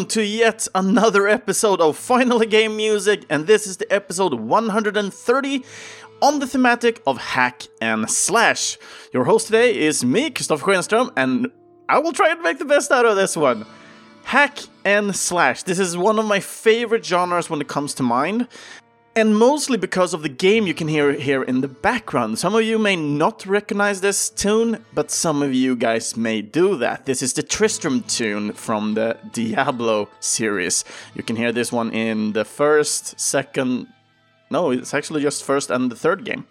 Welcome to yet another episode of Finally Game Music, and this is the episode 130 on the thematic of hack and slash. Your host today is me, Kristoffer Schenström, and I will try and make the best out of this one. Hack and slash. This is one of my favorite genres when it comes to mind. And mostly because of the game you can hear here in the background. Some of you may not recognize this tune, but some of you guys may do that. This is the Tristram tune from the Diablo series. You can hear this one in the first, second, no, it's actually just first and the third game.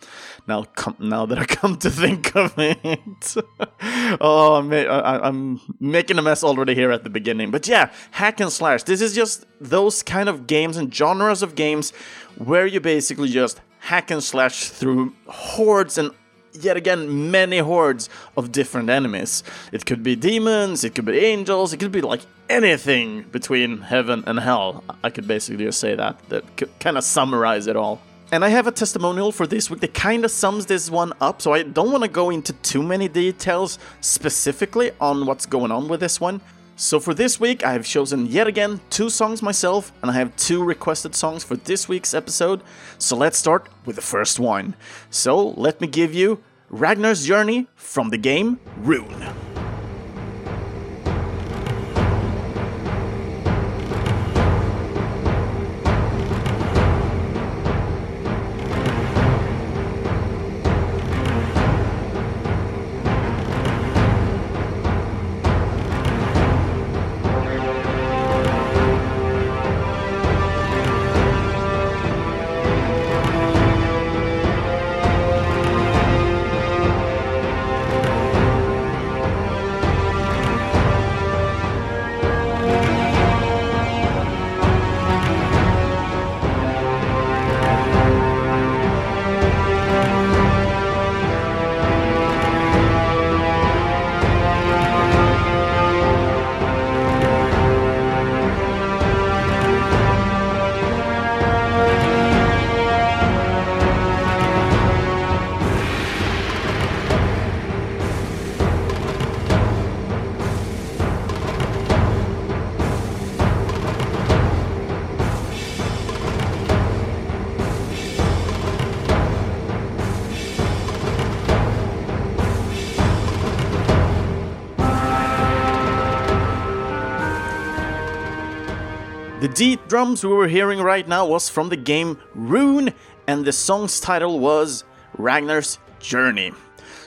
Now, com- now that I come to think of it, oh, I'm, I- I'm making a mess already here at the beginning. But yeah, hack and slash. This is just those kind of games and genres of games where you basically just hack and slash through hordes and yet again many hordes of different enemies. It could be demons, it could be angels, it could be like anything between heaven and hell. I could basically just say that, that kind of summarize it all. And I have a testimonial for this week that kind of sums this one up, so I don't want to go into too many details specifically on what's going on with this one. So for this week, I have chosen yet again two songs myself, and I have two requested songs for this week's episode. So let's start with the first one. So let me give you Ragnar's Journey from the game Rune. Deep drums we were hearing right now was from the game Rune, and the song's title was Ragnar's Journey.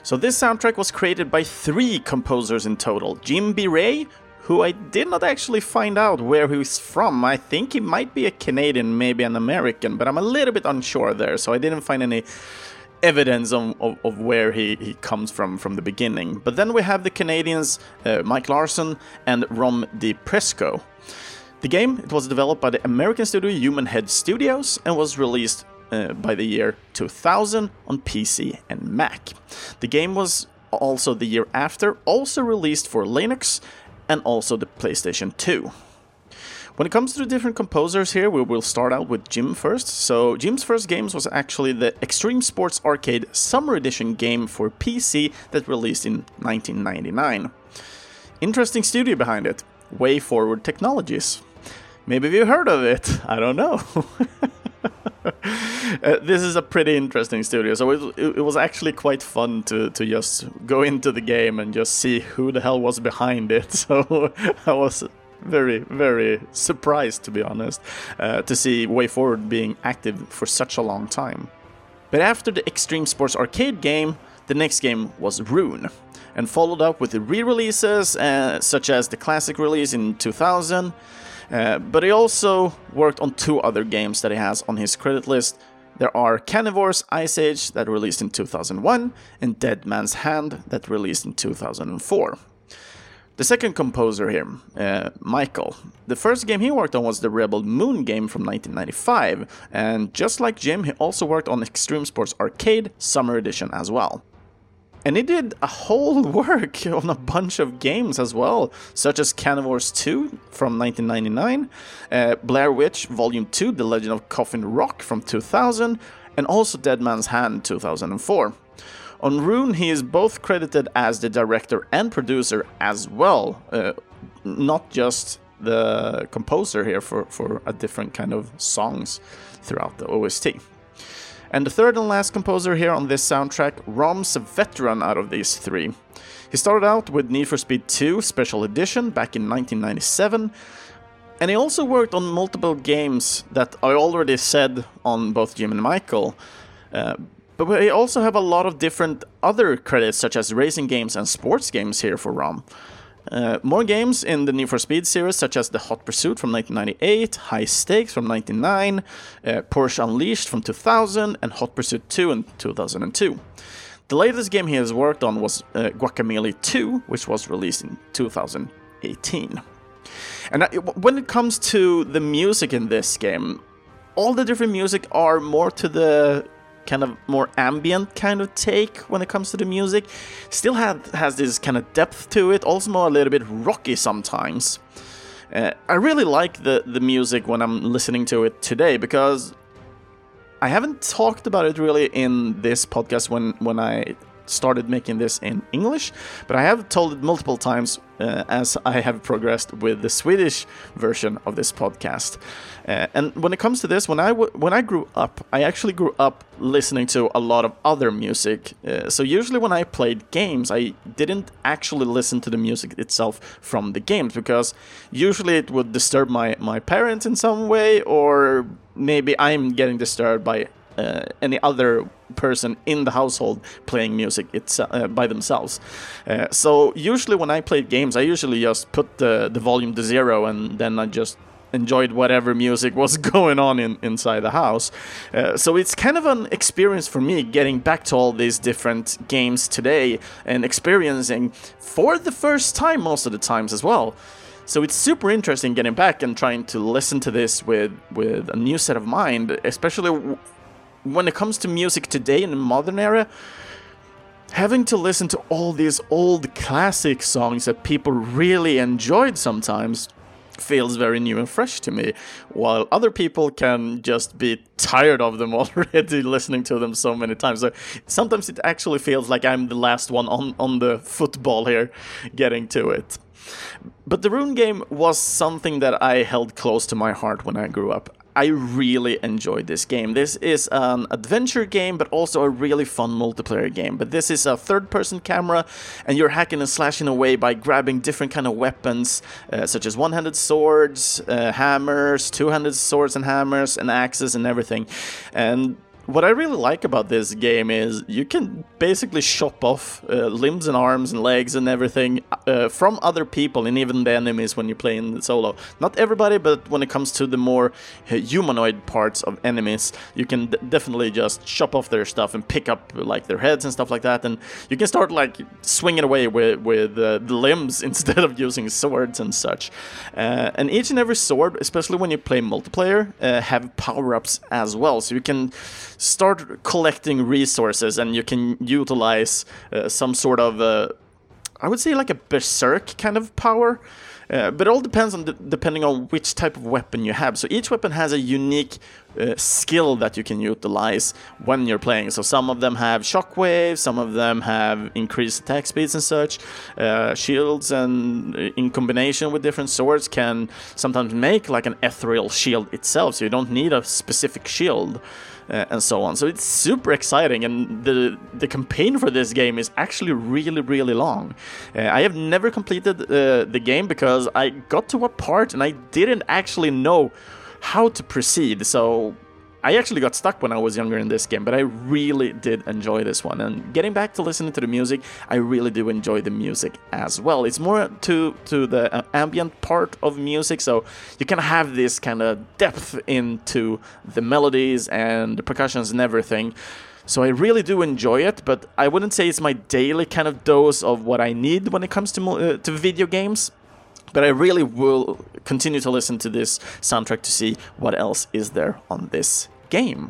So this soundtrack was created by three composers in total. Jim B. Ray, who I did not actually find out where he's from. I think he might be a Canadian, maybe an American, but I'm a little bit unsure there, so I didn't find any evidence of, of, of, where he, he comes from from the beginning. But then we have the Canadians uh, Mike Larson and Rom Di Prisco. The game it was developed by the American studio Human Head Studios and was released uh, by the year 2000 on PC and Mac. The game was also the year after also released for Linux and also the PlayStation 2. When it comes to the different composers here, we will start out with Jim first. So, Jim's first games was actually the Extreme Sports Arcade Summer Edition game for PC that released in 1999. Interesting studio behind it, Way Forward Technologies. Maybe you heard of it. I don't know. uh, this is a pretty interesting studio, so it, it, was actually quite fun to, to just go into the game and just see who the hell was behind it. So I was very, very surprised, to be honest, uh, to see Way Forward being active for such a long time. But after the Extreme Sports Arcade game, the next game was Rune, and followed up with the re releases, uh, such as the classic release in 2000. Uh, but he also worked on two other games that he has on his credit list. There are Carnivore's Ice Age that released in 2001 and Dead Man's Hand that released in 2004. The second composer here, uh, Michael, the first game he worked on was the Rebel Moon game from 1995, and just like Jim, he also worked on Extreme Sports Arcade Summer Edition as well. And he did a whole work on a bunch of games as well, such as Carnivores 2 from 1999, uh, Blair Witch Volume 2 The Legend of Coffin Rock from 2000, and also Dead Man's Hand 2004. On Rune, he is both credited as the director and producer as well, uh, not just the composer here for, for a different kind of songs throughout the OST. And the third and last composer here on this soundtrack, Rom's a veteran out of these three. He started out with Need for Speed 2 Special Edition back in 1997, and he also worked on multiple games that I already said on both Jim and Michael. Uh, but we also have a lot of different other credits, such as racing games and sports games here for Rom. Uh, more games in the Need for Speed series, such as the Hot Pursuit from 1998, High Stakes from 1999, uh, Porsche Unleashed from 2000, and Hot Pursuit 2 in 2002. The latest game he has worked on was uh, Guacamelee 2, which was released in 2018. And when it comes to the music in this game, all the different music are more to the kind of more ambient kind of take when it comes to the music. Still have, has this kind of depth to it, also more a little bit rocky sometimes. Uh, I really like the, the music when I'm listening to it today because I haven't talked about it really in this podcast when when I started making this in English, but I have told it multiple times uh, as I have progressed with the Swedish version of this podcast. Uh, and when it comes to this, when I when I grew up, I actually grew up listening to a lot of other music. Uh, so usually when I played games, I didn't actually listen to the music itself from the games because usually it would disturb my my parents in some way, or maybe I'm getting disturbed by uh, any other person in the household playing music it's uh, by themselves. Uh, so usually when I played games, I usually just put the the volume to zero and then I just enjoyed whatever music was going on in, inside the house. Uh, so it's kind of an experience for me getting back to all these different games today and experiencing for the first time most of the times as well. So it's super interesting getting back and trying to listen to this with with a new set of mind, especially when it comes to music today in the modern era, having to listen to all these old classic songs that people really enjoyed sometimes feels very new and fresh to me, while other people can just be tired of them already listening to them so many times. So sometimes it actually feels like I'm the last one on, on the football here getting to it. But the Rune game was something that I held close to my heart when I grew up. I really enjoyed this game. This is an adventure game, but also a really fun multiplayer game. But this is a third-person camera, and you're hacking and slashing away by grabbing different kind of weapons, uh, such as one-handed swords, uh, hammers, two-handed swords and hammers, and axes and everything. And what I really like about this game is you can basically chop off uh, limbs and arms and legs and everything uh, from other people and even the enemies when you play in solo. Not everybody, but when it comes to the more uh, humanoid parts of enemies, you can definitely just chop off their stuff and pick up like their heads and stuff like that. And you can start like swinging away with with uh, the limbs instead of using swords and such. Uh, and each and every sword, especially when you play multiplayer, uh, have power ups as well, so you can start collecting resources and you can utilize uh, some sort of uh, I would say like a berserk kind of power. Uh, but it all depends on the, depending on which type of weapon you have. So each weapon has a unique uh, skill that you can utilize when you're playing. So some of them have shockwaves, some of them have increased attack speeds and such. Uh, shields and uh, in combination with different swords can sometimes make like an ethereal shield itself. So you don't need a specific shield uh, and so on. So it's super exciting, and the the campaign for this game is actually really really long. Uh, I have never completed uh, the game because I got to a part and I didn't actually know how to proceed. So I actually got stuck when I was younger in this game, but I really did enjoy this one. And getting back to listening to the music, I really do enjoy the music as well. It's more to to the uh, ambient part of music, so you can have this kind of depth into the melodies and the percussions and everything. So I really do enjoy it, but I wouldn't say it's my daily kind of dose of what I need when it comes to uh, to video games. But I really will continue to listen to this soundtrack to see what else is there on this game.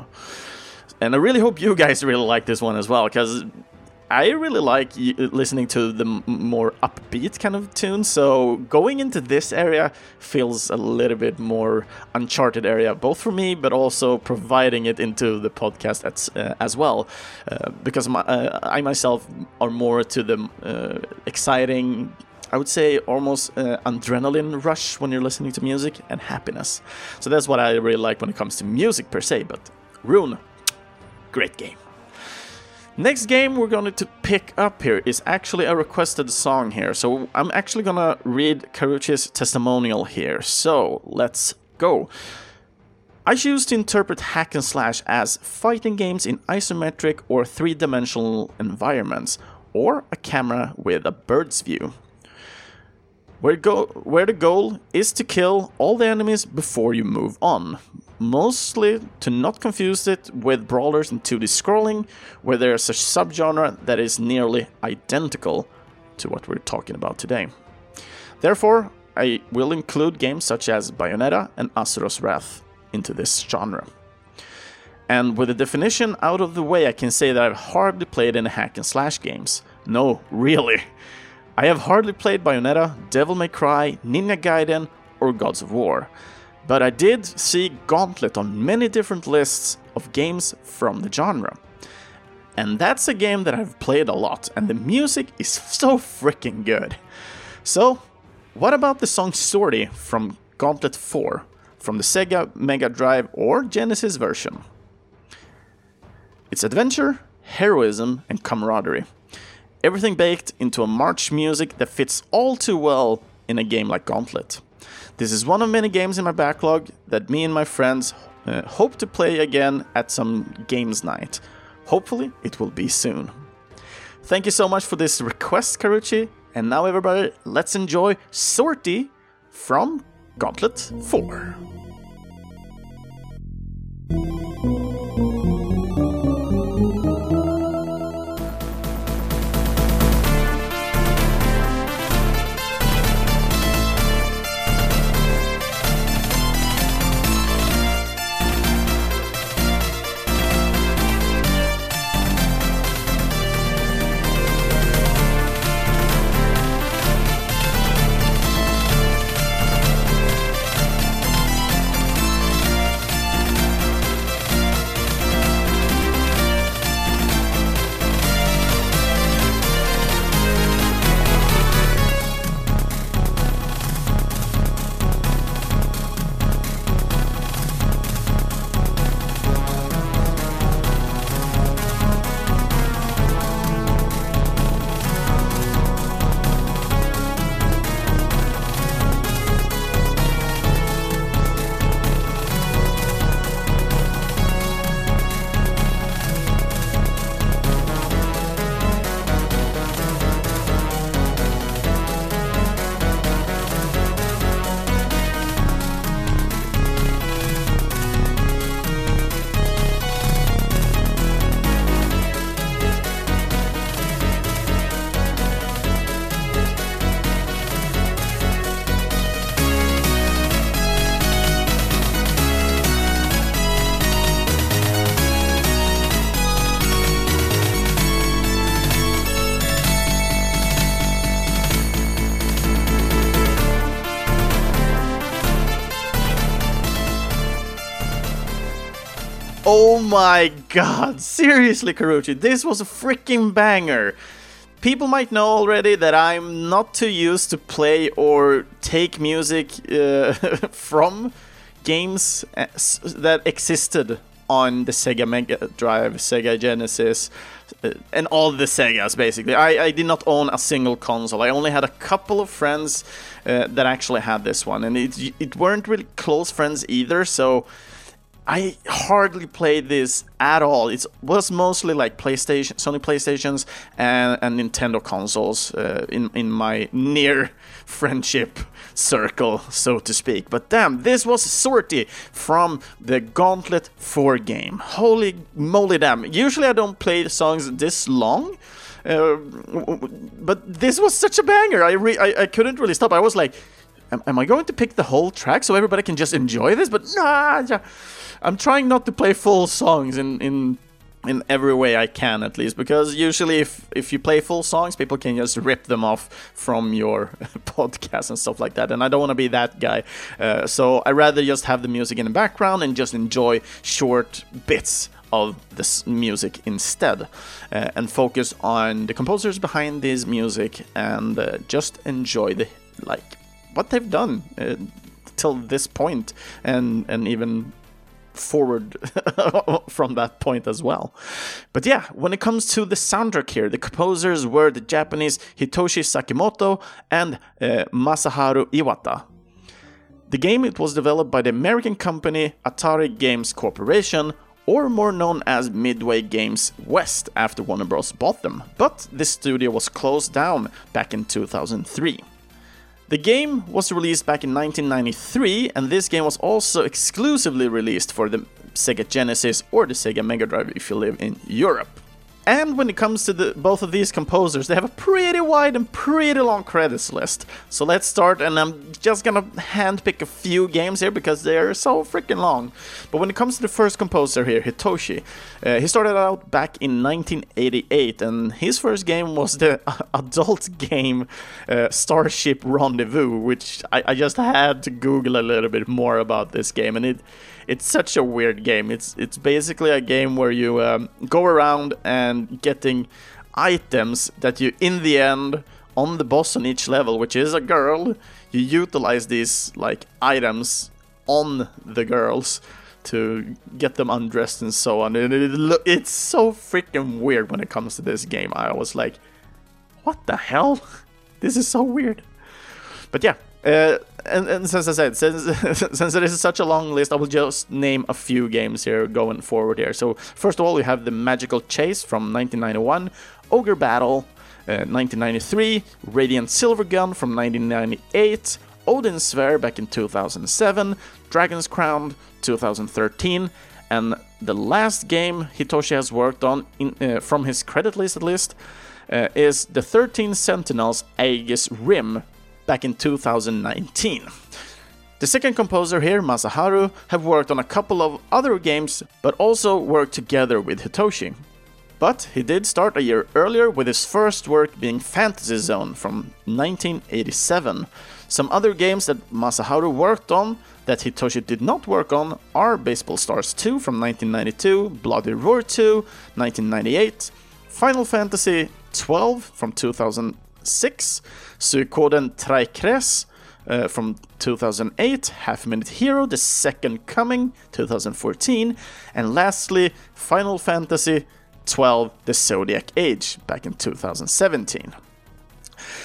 And I really hope you guys really like this one as well, because I really like listening to the more upbeat kind of tunes. So going into this area feels a little bit more uncharted area, both for me, but also providing it into the podcast as, uh, as well, uh, because my, uh, I myself are more to the uh, exciting I would say almost uh, adrenaline rush when you're listening to music and happiness. So that's what I really like when it comes to music per se. But Rune, great game. Next game we're going to pick up here is actually a requested song here. So I'm actually going to read Karuchi's testimonial here. So let's go. I choose to interpret hack and slash as fighting games in isometric or three dimensional environments, or a camera with a bird's view. Where, go- where the goal is to kill all the enemies before you move on. Mostly to not confuse it with brawlers and 2D scrolling, where there's a subgenre that is nearly identical to what we're talking about today. Therefore, I will include games such as Bayonetta and Asura's Wrath into this genre. And with the definition out of the way, I can say that I've hardly played any hack and slash games. No, really. I have hardly played Bayonetta, Devil May Cry, Ninja Gaiden, or Gods of War. But I did see Gauntlet on many different lists of games from the genre. And that's a game that I've played a lot, and the music is so freaking good. So, what about the song Sortie from Gauntlet 4, from the Sega Mega Drive or Genesis version? It's adventure, heroism, and camaraderie. Everything baked into a march music that fits all too well in a game like Gauntlet. This is one of many games in my backlog that me and my friends uh, hope to play again at some games night. Hopefully, it will be soon. Thank you so much for this request, Karuchi. And now, everybody, let's enjoy Sortie from Gauntlet 4. My god, seriously, Karuchi, this was a freaking banger. People might know already that I'm not too used to play or take music uh, from games uh, that existed on the Sega Mega Drive, Sega Genesis, uh, and all the Segas basically. I, I, did not own a single console. I only had a couple of friends uh, that actually had this one, and it, it weren't really close friends either, so I hardly played this at all. It was mostly like PlayStation, Sony PlayStations, and, and Nintendo consoles uh, in in my near friendship circle, so to speak. But damn, this was sortie from the Gauntlet 4 game. Holy moly, damn! Usually I don't play songs this long. Uh, but this was such a banger. I, re- I I couldn't really stop. I was like, am, am I going to pick the whole track so everybody can just enjoy this? But nah, I'm trying not to play full songs in in in every way I can at least because usually if if you play full songs people can just rip them off from your podcast and stuff like that and I don't want to be that guy. Uh, so I rather just have the music in the background and just enjoy short bits of this music instead uh, and focus on the composers behind this music and uh, just enjoy the like what they've done uh, till this point and and even forward from that point as well. But yeah, when it comes to the soundtrack here, the composers were the Japanese Hitoshi Sakimoto and uh, Masaharu Iwata. The game it was developed by the American company Atari Games Corporation, or more known as Midway Games West after Warner Bros. bought them, but the studio was closed down back in 2003. The game was released back in 1993, and this game was also exclusively released for the Sega Genesis or the Sega Mega Drive if you live in Europe. And when it comes to the, both of these composers, they have a pretty wide and pretty long credits list. So let's start, and I'm just gonna handpick a few games here because they're so freaking long. But when it comes to the first composer here, Hitoshi, uh, he started out back in 1988, and his first game was the adult game uh, Starship Rendezvous, which I, I just had to Google a little bit more about this game, and it it's such a weird game. It's it's basically a game where you um, go around and getting items that you, in the end, on the boss on each level, which is a girl, you utilize these like items on the girls to get them undressed and so on. And it, it's so freaking weird when it comes to this game. I was like, what the hell? This is so weird. But yeah, uh, and, and since I said, since, since it is such a long list, I will just name a few games here going forward here. So, first of all, we have the Magical Chase from 1991, Ogre Battle, uh, 1993, Radiant Silver Gun from 1998, Odin Sphere back in 2007, Dragon's Crown 2013, and the last game Hitoshi has worked on in, uh, from his credit list at least uh, is the 13 Sentinels Aegis Rim back in 2019. The second composer here, Masaharu, have worked on a couple of other games, but also worked together with Hitoshi. But he did start a year earlier with his first work being Fantasy Zone from 1987. Some other games that Masaharu worked on that Hitoshi did not work on are Baseball Stars 2 from 1992, Bloody Roar 2, 1998, Final Fantasy 12 from 2006, Suikoden Tierkreis uh, from 2008, Half Minute Hero, The Second Coming, 2014, and lastly, Final Fantasy 12, The Zodiac Age, back in 2017.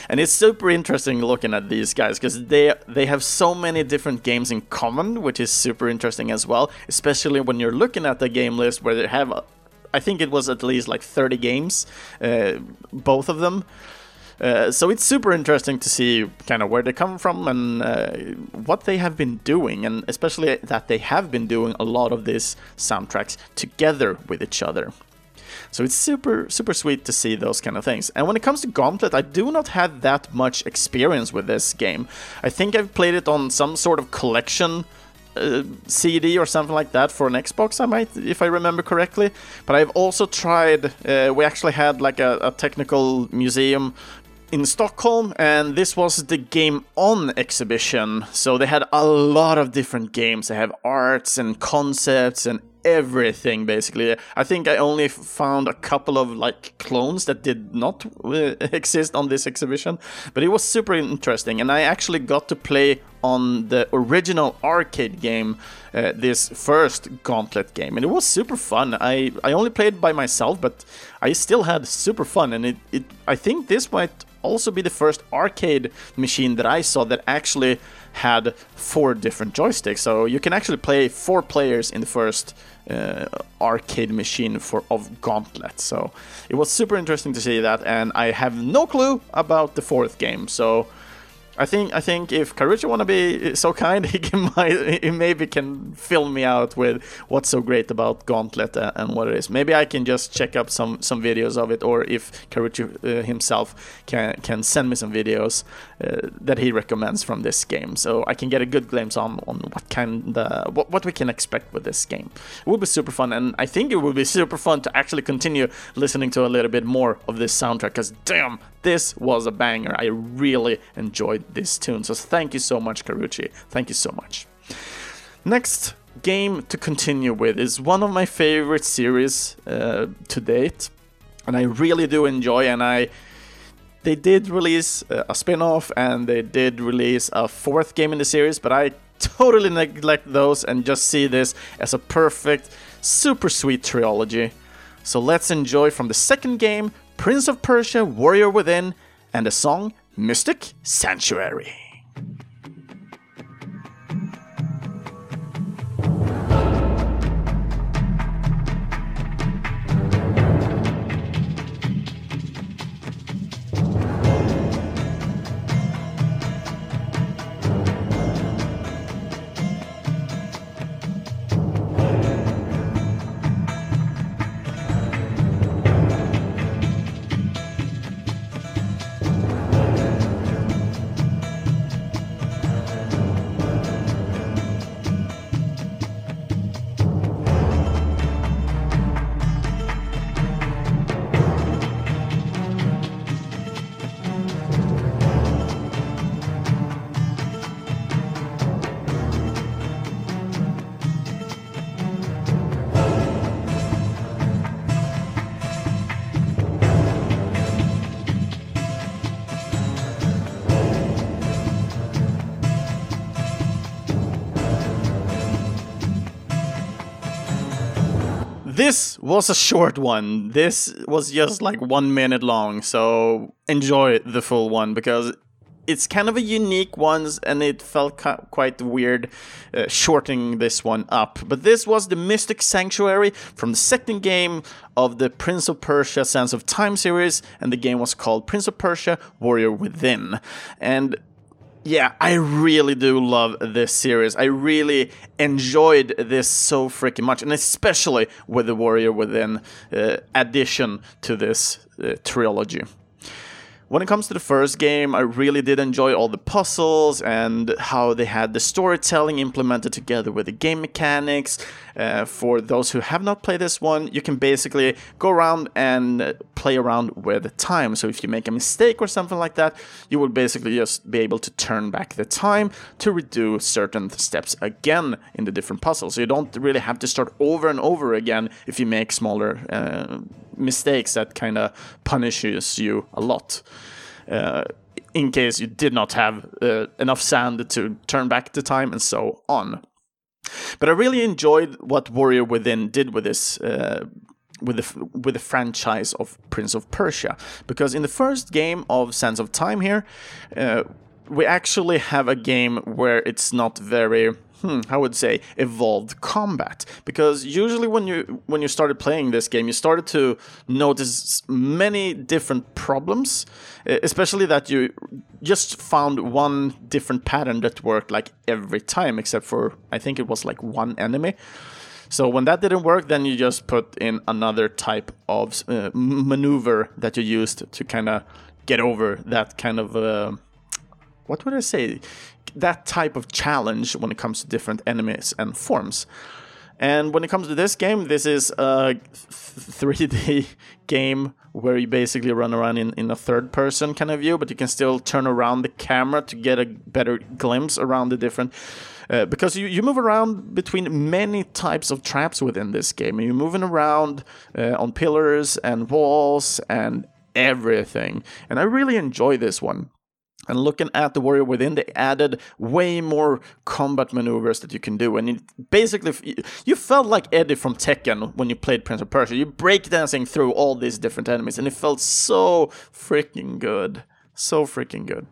And it's super interesting looking at these guys because they they have so many different games in common, which is super interesting as well. Especially when you're looking at the game list where they have, I think it was at least like 30 games, uh, both of them. Uh, so it's super interesting to see kind of where they come from and uh, what they have been doing, and especially that they have been doing a lot of these soundtracks together with each other. So it's super, super sweet to see those kind of things. And when it comes to Gauntlet, I do not have that much experience with this game. I think I've played it on some sort of collection uh, CD or something like that for an Xbox, I might, if I remember correctly. But I've also tried. Uh, we actually had like a, a, technical museum in Stockholm, and this was the Game On exhibition. So they had a lot of different games. They have arts and concepts and everything basically. I think I only found a couple of like clones that did not uh, exist on this exhibition, but it was super interesting, and I actually got to play on the original arcade game, uh, this first Gauntlet game, and it was super fun. I I only played by myself, but I still had super fun, and it, it I think this might also be the first arcade machine that I saw that actually had four different joysticks. So you can actually play four players in the first uh, arcade machine for of Gauntlet. So it was super interesting to see that, and I have no clue about the fourth game. So I think I think if Karuchi wanna be so kind, he can he maybe can fill me out with what's so great about Gauntlet and what it is. Maybe I can just check up some some videos of it, or if Karuchi uh, himself can can send me some videos uh, that he recommends from this game, so I can get a good glimpse on on what kind what what we can expect with this game. It would be super fun, and I think it would be super fun to actually continue listening to a little bit more of this soundtrack. Cause damn, this was a banger. I really enjoyed this tune. So thank you so much, Karuchi. Thank you so much. Next, game to continue with. is one of my favorite series uh, to date, and I really do enjoy. And I, they did release a spin-off, and they did release a fourth game in the series, but I totally neglect those and just see this as a perfect, super sweet trilogy. So let's enjoy from the second game, Prince of Persia: Warrior Within, and the song Mystic Sanctuary. Was a short one. This was just like one minute long, so enjoy the full one because it's kind of a unique one and it felt quite weird uh, shorting this one up. But this was the Mystic Sanctuary from the second game of the Prince of Persia Sands of Time series, and the game was called Prince of Persia Warrior Within. And yeah, I really do love this series. I really enjoyed this so freaking much, and especially with the Warrior Within uh, addition to this uh, trilogy. When it comes to the first game, I really did enjoy all the puzzles and how they had the storytelling implemented together with the game mechanics. Uh, for those who have not played this one, you can basically go around and play around with the time. So if you make a mistake or something like that, you will basically just be able to turn back the time to redo certain steps again in the different puzzles. So you don't really have to start over and over again if you make smaller uh, mistakes that kind of punishes you a lot. Uh, in case you did not have uh, enough sand to turn back the time and so on. But I really enjoyed what Warrior Within did with this. Uh, with the with the franchise of Prince of Persia, because in the first game of Sands of Time here, uh, we actually have a game where it's not very hmm, I would say evolved combat. Because usually when you when you started playing this game you started to notice many different problems especially that you just found one different pattern that worked like every time except for I think it was like one enemy. So when that didn't work then you just put in another type of uh, maneuver that you used to kind of get over that kind of uh, what would I say that type of challenge when it comes to different enemies and forms. And when it comes to this game, this is a 3D game where you basically run around in, in a third person kind of view, but you can still turn around the camera to get a better glimpse around the different. Uh, because you, you move around between many types of traps within this game. You're moving around uh, on pillars and walls and everything. And I really enjoy this one. And looking at the Warrior Within, they added way more combat maneuvers that you can do. And it basically, you felt like Eddie from Tekken when you played Prince of Persia. You breakdancing through all these different enemies, and it felt so freaking good. So freaking good.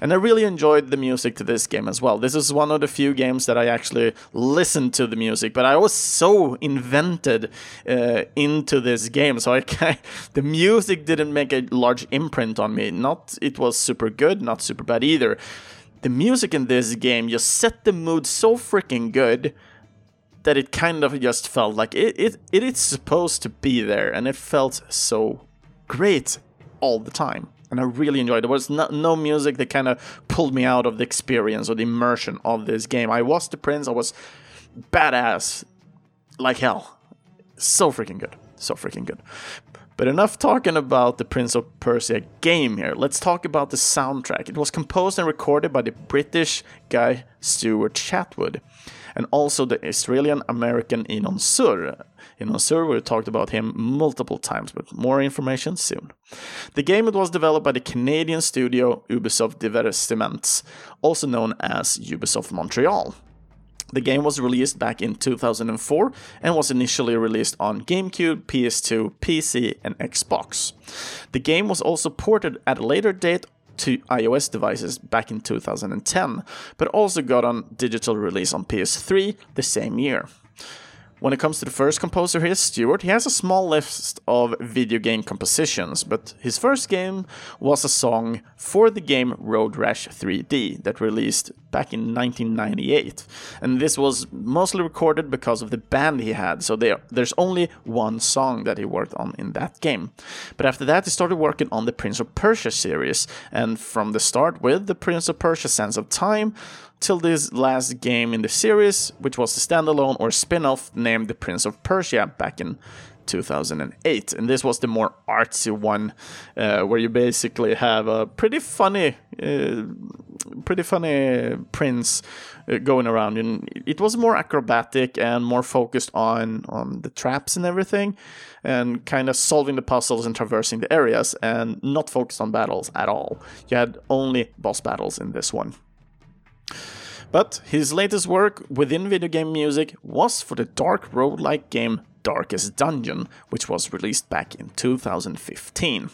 And I really enjoyed the music to this game as well. This is one of the few games that I actually listened to the music, but I was so invented uh, into this game, so I the music didn't make a large imprint on me. Not it was super good, not super bad either. The music in this game just set the mood so freaking good that it kind of just felt like it, it, it is supposed to be there, and it felt so great all the time and I really enjoyed it. There was no, no music that kind of pulled me out of the experience or the immersion of this game. I was the prince. I was badass like hell. So freaking good. So freaking good. But enough talking about the Prince of Persia game here. Let's talk about the soundtrack. It was composed and recorded by the British guy Stuart Chatwood and also the Australian American Inon Zur. Inon Zur, we talked about him multiple times, but more information soon. The game was developed by the Canadian studio Ubisoft Divertissements, also known as Ubisoft Montreal. The game was released back in 2004 and was initially released on GameCube, PS2, PC, and Xbox. The game was also ported at a later date to iOS devices back in 2010, but also got on digital release on PS3 the same year. When it comes to the first composer here, Stuart, he has a small list of video game compositions, but his first game was a song for the game Road Rash 3D that released back in 1998. And this was mostly recorded because of the band he had, so there, there's only one song that he worked on in that game. But after that, he started working on the Prince of Persia series, and from the start with the Prince of Persia Sands of Time, till this last game in the series, which was the standalone or spin off named The Prince of Persia back in 2008. And this was the more artsy one, uh, where you basically have a pretty funny, uh, pretty funny prince uh, going around. And it was more acrobatic and more focused on on the traps and everything, and kind of solving the puzzles and traversing the areas, and not focused on battles at all. You had only boss battles in this one. But his latest work within video game music was for the dark roguelike game Darkest Dungeon, which was released back in 2015.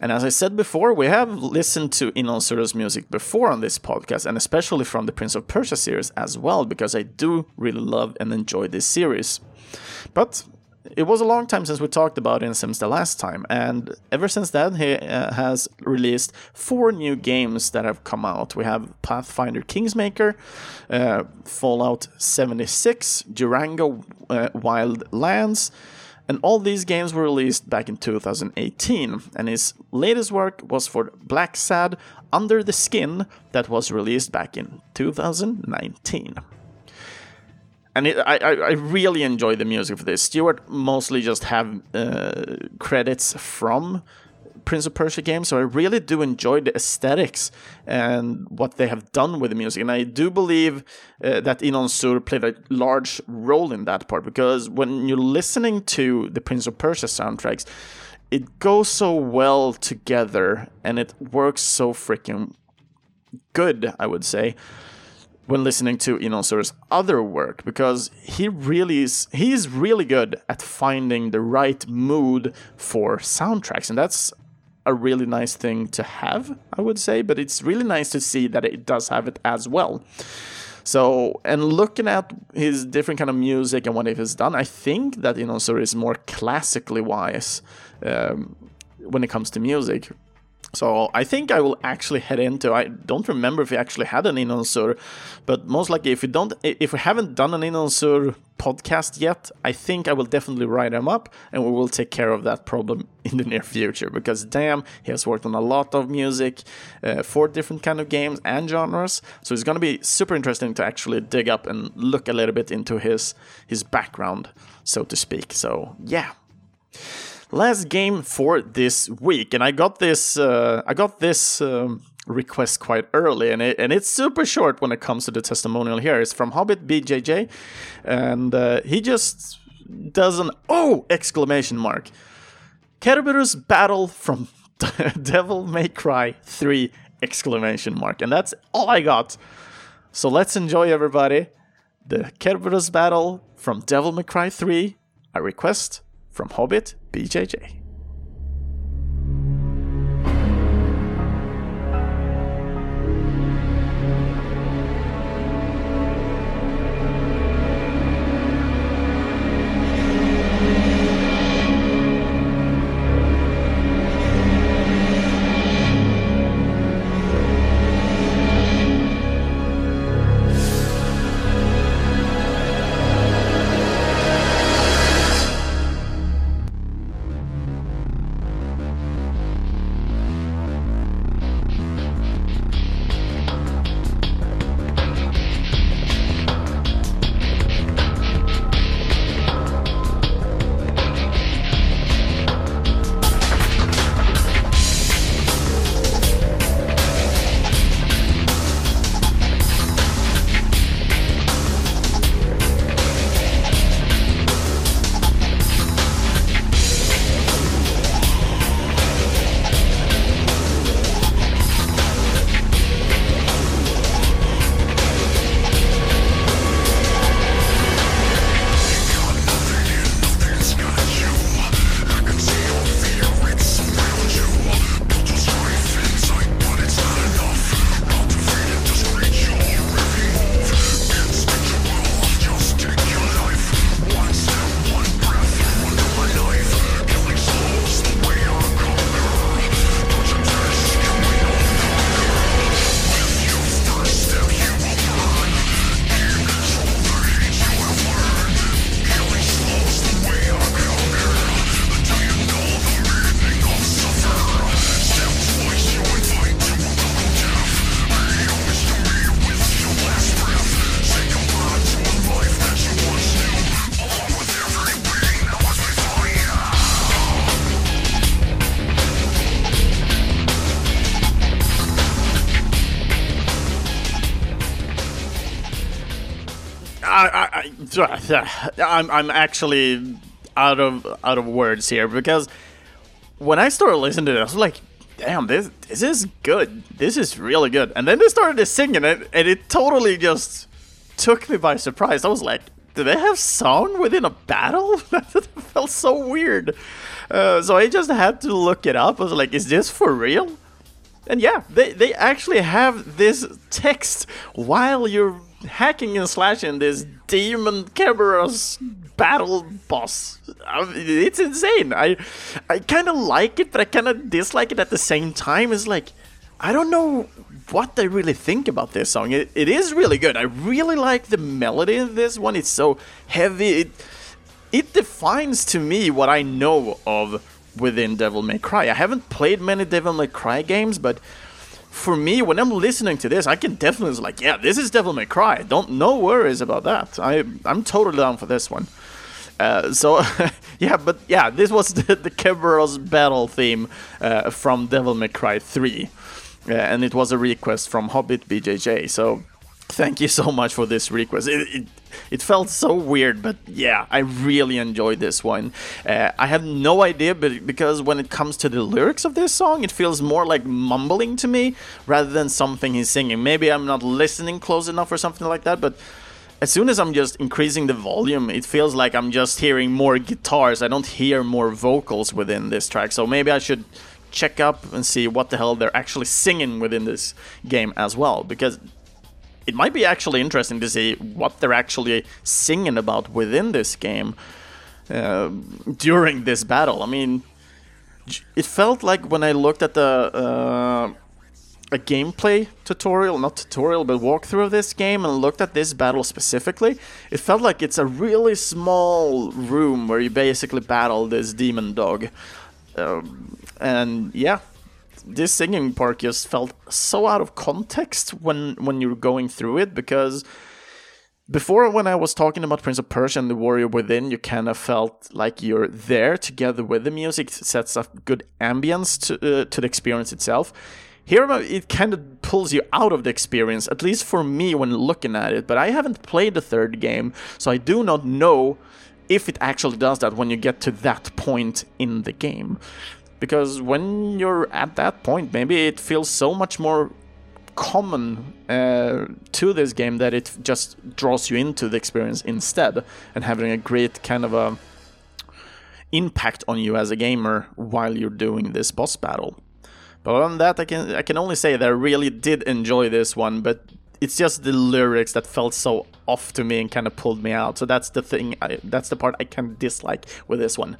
And as I said before, we have listened to Inon Zur's music before on this podcast, and especially from the Prince of Persia series as well, because I do really love and enjoy this series. But it was a long time since we talked about him since the last time, and ever since then, he uh, has released four new games that have come out. We have Pathfinder Kingmaker, uh, Fallout 76, Durango uh, Wild Lands, and all these games were released back in 2018. And his latest work was for Blacksad Under the Skin, that was released back in 2019 and it, I, I really enjoy the music for this. Stuart mostly just have uh, credits from Prince of Persia games, so I really do enjoy the aesthetics and what they have done with the music. And I do believe uh, that Inon Zur played a large role in that part because when you're listening to the Prince of Persia soundtracks, it goes so well together and it works so freaking good, I would say when listening to Inon Zur's other work because he really is he is really good at finding the right mood for soundtracks. And that's a really nice thing to have I would say but it's really nice to see that it does have it as well. So and looking at his different kind of music and what he has done I think that Inon Zur is more classically wise um, when it comes to music so I think I will actually head into. I don't remember if we actually had an Inon Zur, but most likely if we don't, if we haven't done an Inon Zur podcast yet, I think I will definitely write him up, and we will take care of that problem in the near future. Because damn, he has worked on a lot of music uh, for different kind of games and genres. So it's gonna be super interesting to actually dig up and look a little bit into his his background, so to speak. So yeah last game for this week, and I got this. Uh, I got this. Um, request quite early and it, and it's super short when it comes to the testimonial here it's from hobbit bjj and uh, he just does an oh exclamation mark Kerberos battle from devil may cry 3 exclamation mark and that's all i got so let's enjoy everybody the Kerberos battle from devil may cry 3 i request from Hobbit BJJ. I'm I'm actually out of out of words here because when I started listening to it, I was like, "Damn, this this is good. This is really good." And then they started to singing it, and it totally just took me by surprise. I was like, "Do they have song within a battle?" that felt so weird. Uh, so I just had to look it up. I was like, "Is this for real?" And yeah, they they actually have this text while you're hacking and slashing this demon Cerberus battle boss. It's insane. I I kind of like it, but I kind of dislike it at the same time. It's like I don't know what they really think about this song. It, it is really good. I really like the melody in this one. It's so heavy. It it defines to me what I know of within Devil May Cry. I haven't played many Devil May Cry games, but for me, when I'm listening to this, I can definitely like, yeah, this is Devil May Cry. Don't no worries about that. I I'm totally down for this one. Uh, so yeah, but yeah, this was the, the Cerberus battle theme uh, from Devil May Cry 3, uh, and it was a request from Hobbit BJJ. So thank you so much for this request. It, it, it felt so weird, but yeah, I really enjoyed this one. Uh, I have no idea, but because when it comes to the lyrics of this song, it feels more like mumbling to me rather than something he's singing. Maybe I'm not listening close enough or something like that, but as soon as I'm just increasing the volume, it feels like I'm just hearing more guitars. I don't hear more vocals within this track, so maybe I should check up and see what the hell they're actually singing within this game as well, because it might be actually interesting to see what they're actually singing about within this game uh, during this battle. I mean, it felt like when I looked at the uh, a gameplay tutorial, not tutorial, but walkthrough of this game and looked at this battle specifically, it felt like it's a really small room where you basically battle this demon dog. Um, and yeah, this singing part just felt so out of context when when you're going through it because before when I was talking about Prince of Persia and the Warrior Within, you kind of felt like you're there together with the music. It sets up good ambience to uh, to the experience itself. Here it kind of pulls you out of the experience, at least for me when looking at it. But I haven't played the third game, so I do not know if it actually does that when you get to that point in the game because when you're at that point, maybe it feels so much more common uh, to this game that it just draws you into the experience instead and having a great kind of a impact on you as a gamer while you're doing this boss battle. But than that, I can I can only say that I really did enjoy this one, but it's just the lyrics that felt so off to me and kind of pulled me out. So that's the thing. I, that's the part I of dislike with this one.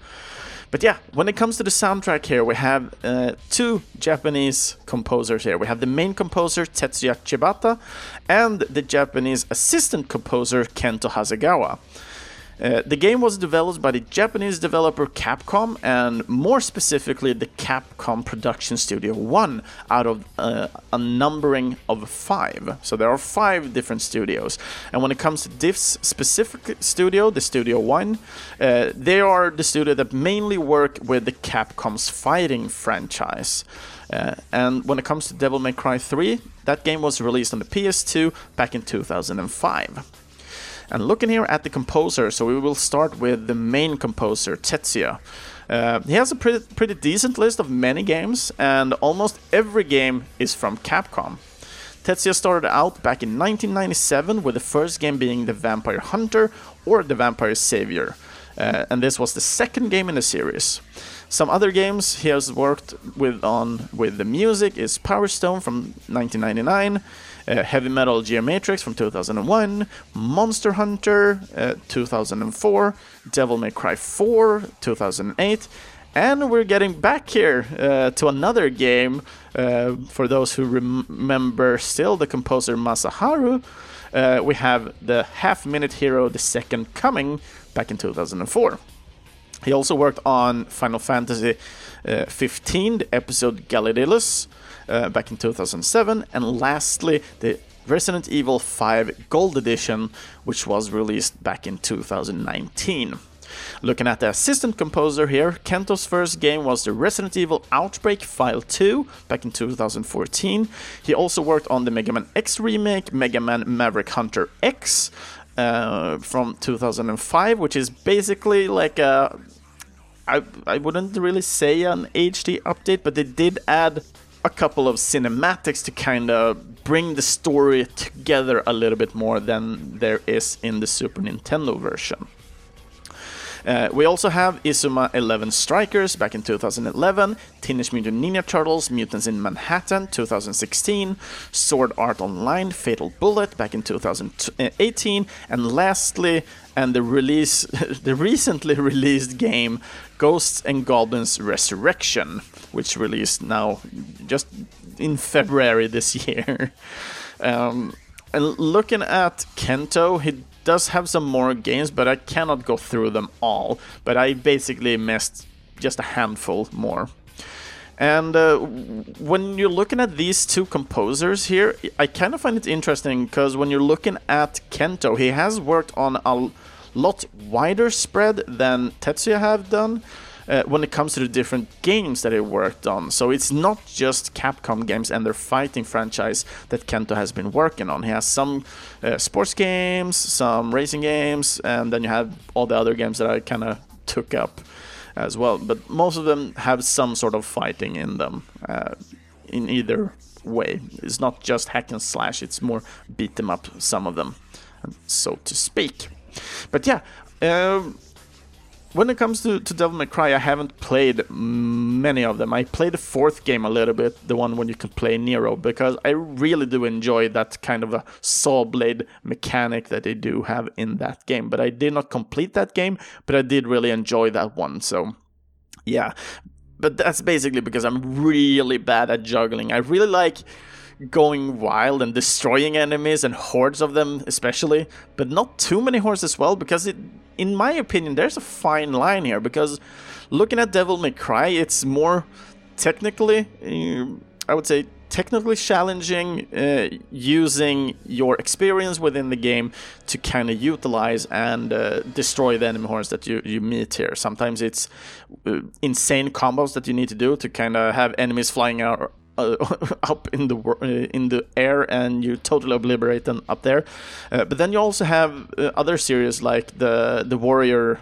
But yeah, when it comes to the soundtrack here, we have uh, two Japanese composers here. We have the main composer Tetsuya Shibata and the Japanese assistant composer Kento Hasegawa. Uh, the game was developed by the Japanese developer Capcom and more specifically the Capcom Production Studio 1 out of uh, a numbering of five. So there are five different studios. And when it comes to this specific studio, the Studio 1, uh, they are the studio that mainly work with the Capcom's fighting franchise. Uh, and when it comes to Devil May Cry 3, that game was released on the PS2 back in 2005. And looking here at the composer, so we will start with the main composer, Tetsuya. Uh, he has a pretty, pretty decent list of many games, and almost every game is from Capcom. Tetsuya started out back in 1997 with the first game being The Vampire Hunter or The Vampire Savior, uh, and this was the second game in the series. Some other games he has worked with on with the music is Power Stone from 1999, uh, Heavy Metal Geomatrix from 2001, Monster Hunter uh, 2004, Devil May Cry 4 2008, and we're getting back here uh, to another game. Uh, for those who rem- remember still the composer Masaharu, uh, we have the Half Minute Hero The Second Coming back in 2004. He also worked on Final Fantasy uh, 15, the episode Gladiolus, uh, back in 2007, and lastly, the Resident Evil 5 Gold Edition, which was released back in 2019. Looking at the assistant composer here, Kento's first game was the Resident Evil Outbreak File 2 back in 2014. He also worked on the Mega Man X remake, Mega Man Maverick Hunter X, uh, from 2005, which is basically like a. I, I wouldn't really say an HD update, but they did add a couple of cinematics to kind of bring the story together a little bit more than there is in the Super Nintendo version. Uh, we also have Inazuma 11 Strikers back in 2011, Teenage Mutant Ninja Turtles Mutants in Manhattan 2016, Sword Art Online Fatal Bullet back in 2018, and lastly, and the release, the recently released game Ghosts and Goblins Resurrection, which released now just in February this year. Um, and looking at Kento, he does have some more games, but I cannot go through them all. But I basically missed just a handful more. And uh, when you're looking at these two composers here, I kind of find it interesting because when you're looking at Kento, he has worked on a lot wider spread than Tetsuya have done uh, when it comes to the different games that he worked on. So it's not just Capcom games and their fighting franchise that Kento has been working on. He has some uh, sports games, some racing games, and then you have all the other games that I kind of took up as well. But most of them have some sort of fighting in them, uh, in either way. It's not just hack and slash; it's more beat them up. Some of them, so to speak. But yeah. Um, when it comes to, to Devil May Cry, I haven't played many of them. I played the fourth game a little bit, the one when you can play Nero, because I really do enjoy that kind of a saw blade mechanic that they do have in that game. But I did not complete that game, but I did really enjoy that one. So, yeah. But that's basically because I'm really bad at juggling. I really like going wild and destroying enemies and hordes of them especially but not too many hordes as well because it in my opinion there's a fine line here because looking at devil may cry it's more technically i would say technically challenging uh, using your experience within the game to kind of utilize and uh, destroy the enemy hordes that you, you meet here. Sometimes it's uh, insane combos that you need to do to kind of have enemies flying out uh, up in the uh, in the air and you totally obliterate them up there. Uh, but then you also have uh, other series like the the warrior.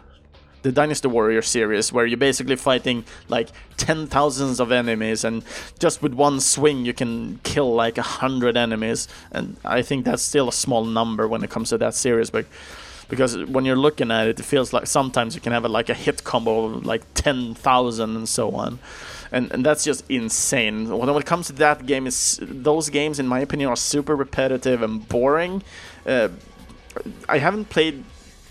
The Dynasty Warrior series, where you're basically fighting like ten thousands of enemies, and just with one swing you can kill like a hundred enemies. And I think that's still a small number when it comes to that series, but because when you're looking at it, it feels like sometimes you can have a, like a hit combo of like ten thousand and so on and, and that's just insane. When, it comes to that game, is those games, in my opinion, are super repetitive and boring. Uh, I haven't played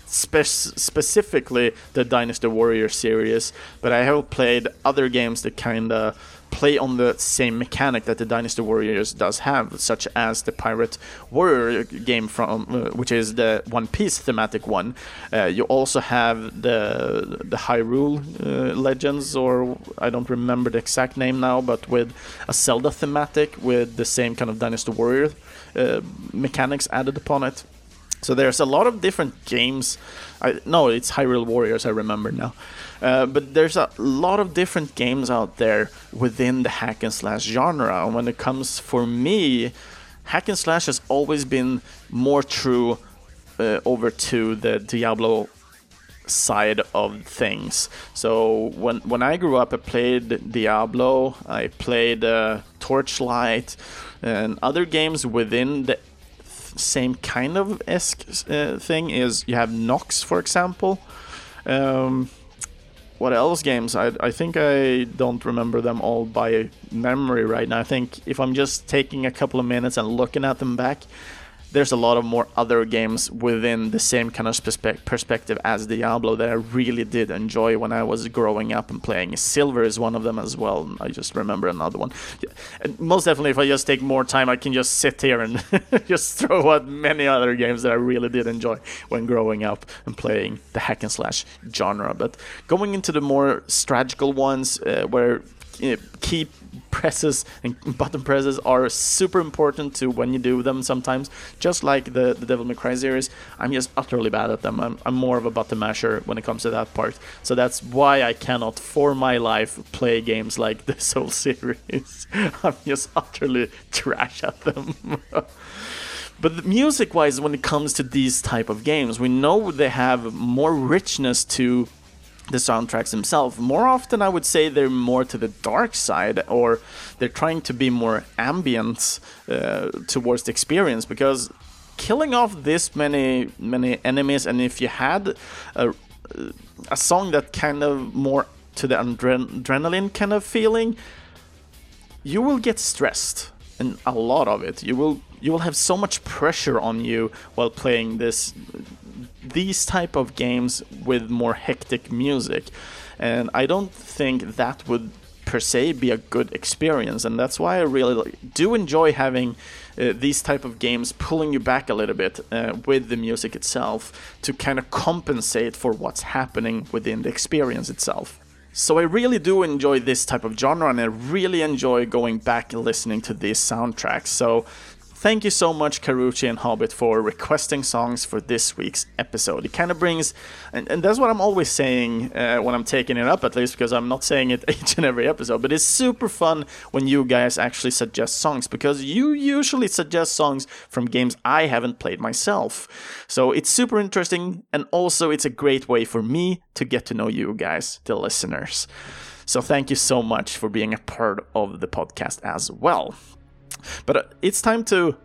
spe- specifically the Dynasty Warrior series, but I have played other games that kind of play on the same mechanic that the Dynasty Warriors does have, such as the Pirate Warrior game from, uh, which is the One Piece thematic one. Uh, you also have the the Hyrule uh, Legends, or I don't remember the exact name now, but with a Zelda thematic with the same kind of Dynasty Warrior uh, mechanics added upon it. So there's a lot of different games. I, no, it's Hyrule Warriors. I remember now. Uh, but there's a lot of different games out there within the hack and slash genre. And when it comes for me, hack and slash has always been more true uh, over to the Diablo side of things. So when when I grew up, I played Diablo, I played uh, Torchlight, and other games within the same kind of esque uh, thing. Is you have Nox, for example. Um, what else games? I, I think I don't remember them all by memory right now. I think if I'm just taking a couple of minutes and looking at them back, there's a lot of more other games within the same kind of perspe- perspective as Diablo that I really did enjoy when I was growing up and playing. Silver is one of them as well. I just remember another one. And most definitely, if I just take more time, I can just sit here and just throw out many other games that I really did enjoy when growing up and playing the hack and slash genre. But going into the more strategical ones, uh, where you know, key presses and button presses are super important to when you do them sometimes. Just like the, the Devil May Cry series, I'm just utterly bad at them. I'm, I'm more of a button masher when it comes to that part. So that's why I cannot, for my life, play games like the Soul series. I'm just utterly trash at them. But the music wise, when it comes to these type of games, we know they have more richness to the soundtracks themselves. More often, I would say they're more to the dark side, or they're trying to be more ambient uh, towards the experience. Because killing off this many many enemies, and if you had a, a song that kind of more to the adrenaline kind of feeling, you will get stressed, and a lot of it. You will you will have so much pressure on you while playing this these type of games with more hectic music. And i don't think that would per se be a good experience. And that's why i really do enjoy having uh, these type of games pulling you back a little bit uh, with the music itself to kind of compensate for what's happening within the experience itself. So I really do enjoy this type of genre and I really enjoy going back and listening to these soundtracks. So Thank you so much, Karuchi and Hobbit, for requesting songs for this week's episode. It kind of brings, and, and that's what I'm always saying uh, when I'm taking it up, at least because I'm not saying it each and every episode, but it's super fun when you guys actually suggest songs because you usually suggest songs from games I haven't played myself. So it's super interesting, and also it's a great way for me to get to know you guys, the listeners. So thank you so much for being a part of the podcast as well. But uh, it's time to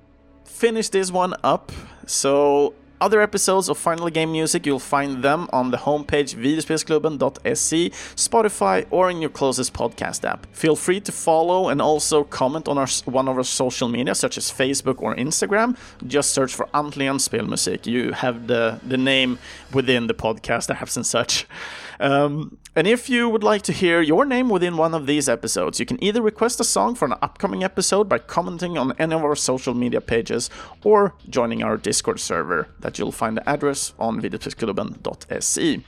finish this one up. So other episodes of Final Game Music, you'll find them on the homepage videospelsklubben.se, Spotify, or in your closest podcast app. Feel free to follow and also comment on our, one of our social media, such as Facebook or Instagram. Just search for Antlian Spelmusik. You have the, the name within the podcast apps and such. Um, and if you would like to hear your name within one of these episodes, you can either request a song for an upcoming episode by commenting on any of our social media pages or joining our Discord server that you'll find the address on videospelsklubben.se.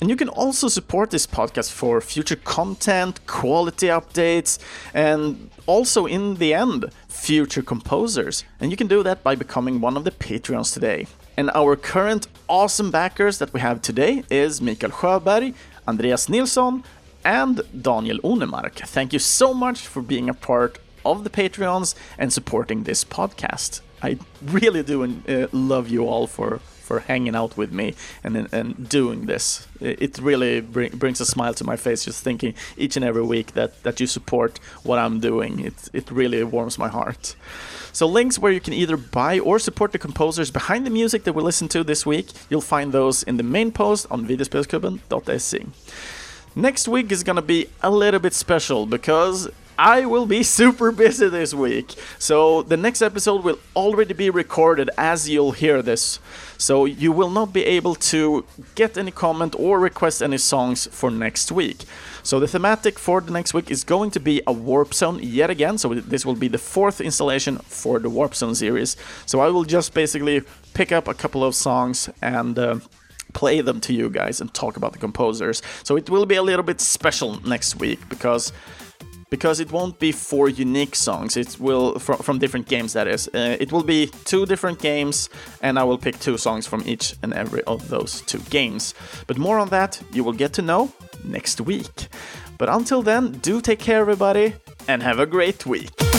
And you can also support this podcast for future content, quality updates, and also in the end, future composers. And you can do that by becoming one of the Patreons today. And our current awesome backers that we have today is Mikael Sjöberg, Andreas Nilsson, and Daniel Onemark. Thank you so much for being a part of the Patreons and supporting this podcast. I really do uh, love you all for for hanging out with me and and doing this. It really bring, brings a smile to my face just thinking each and every week that that you support what I'm doing. It it really warms my heart. So links where you can either buy or support the composers behind the music that we listen to this week, you'll find those in the main post on videospelsklubben.se. Next week is gonna be a little bit special because I will be super busy this week. So the next episode will already be recorded as you'll hear this. So you will not be able to get any comment or request any songs for next week. So the thematic for the next week is going to be a Warp Zone yet again. So this will be the fourth installation for the Warp Zone series. So I will just basically pick up a couple of songs and uh, play them to you guys and talk about the composers. So it will be a little bit special next week because because it won't be four unique songs. It will from, from different games. That is, uh, it will be two different games, and I will pick two songs from each and every of those two games. But more on that you will get to know next week. But until then, do take care, everybody, and have a great week.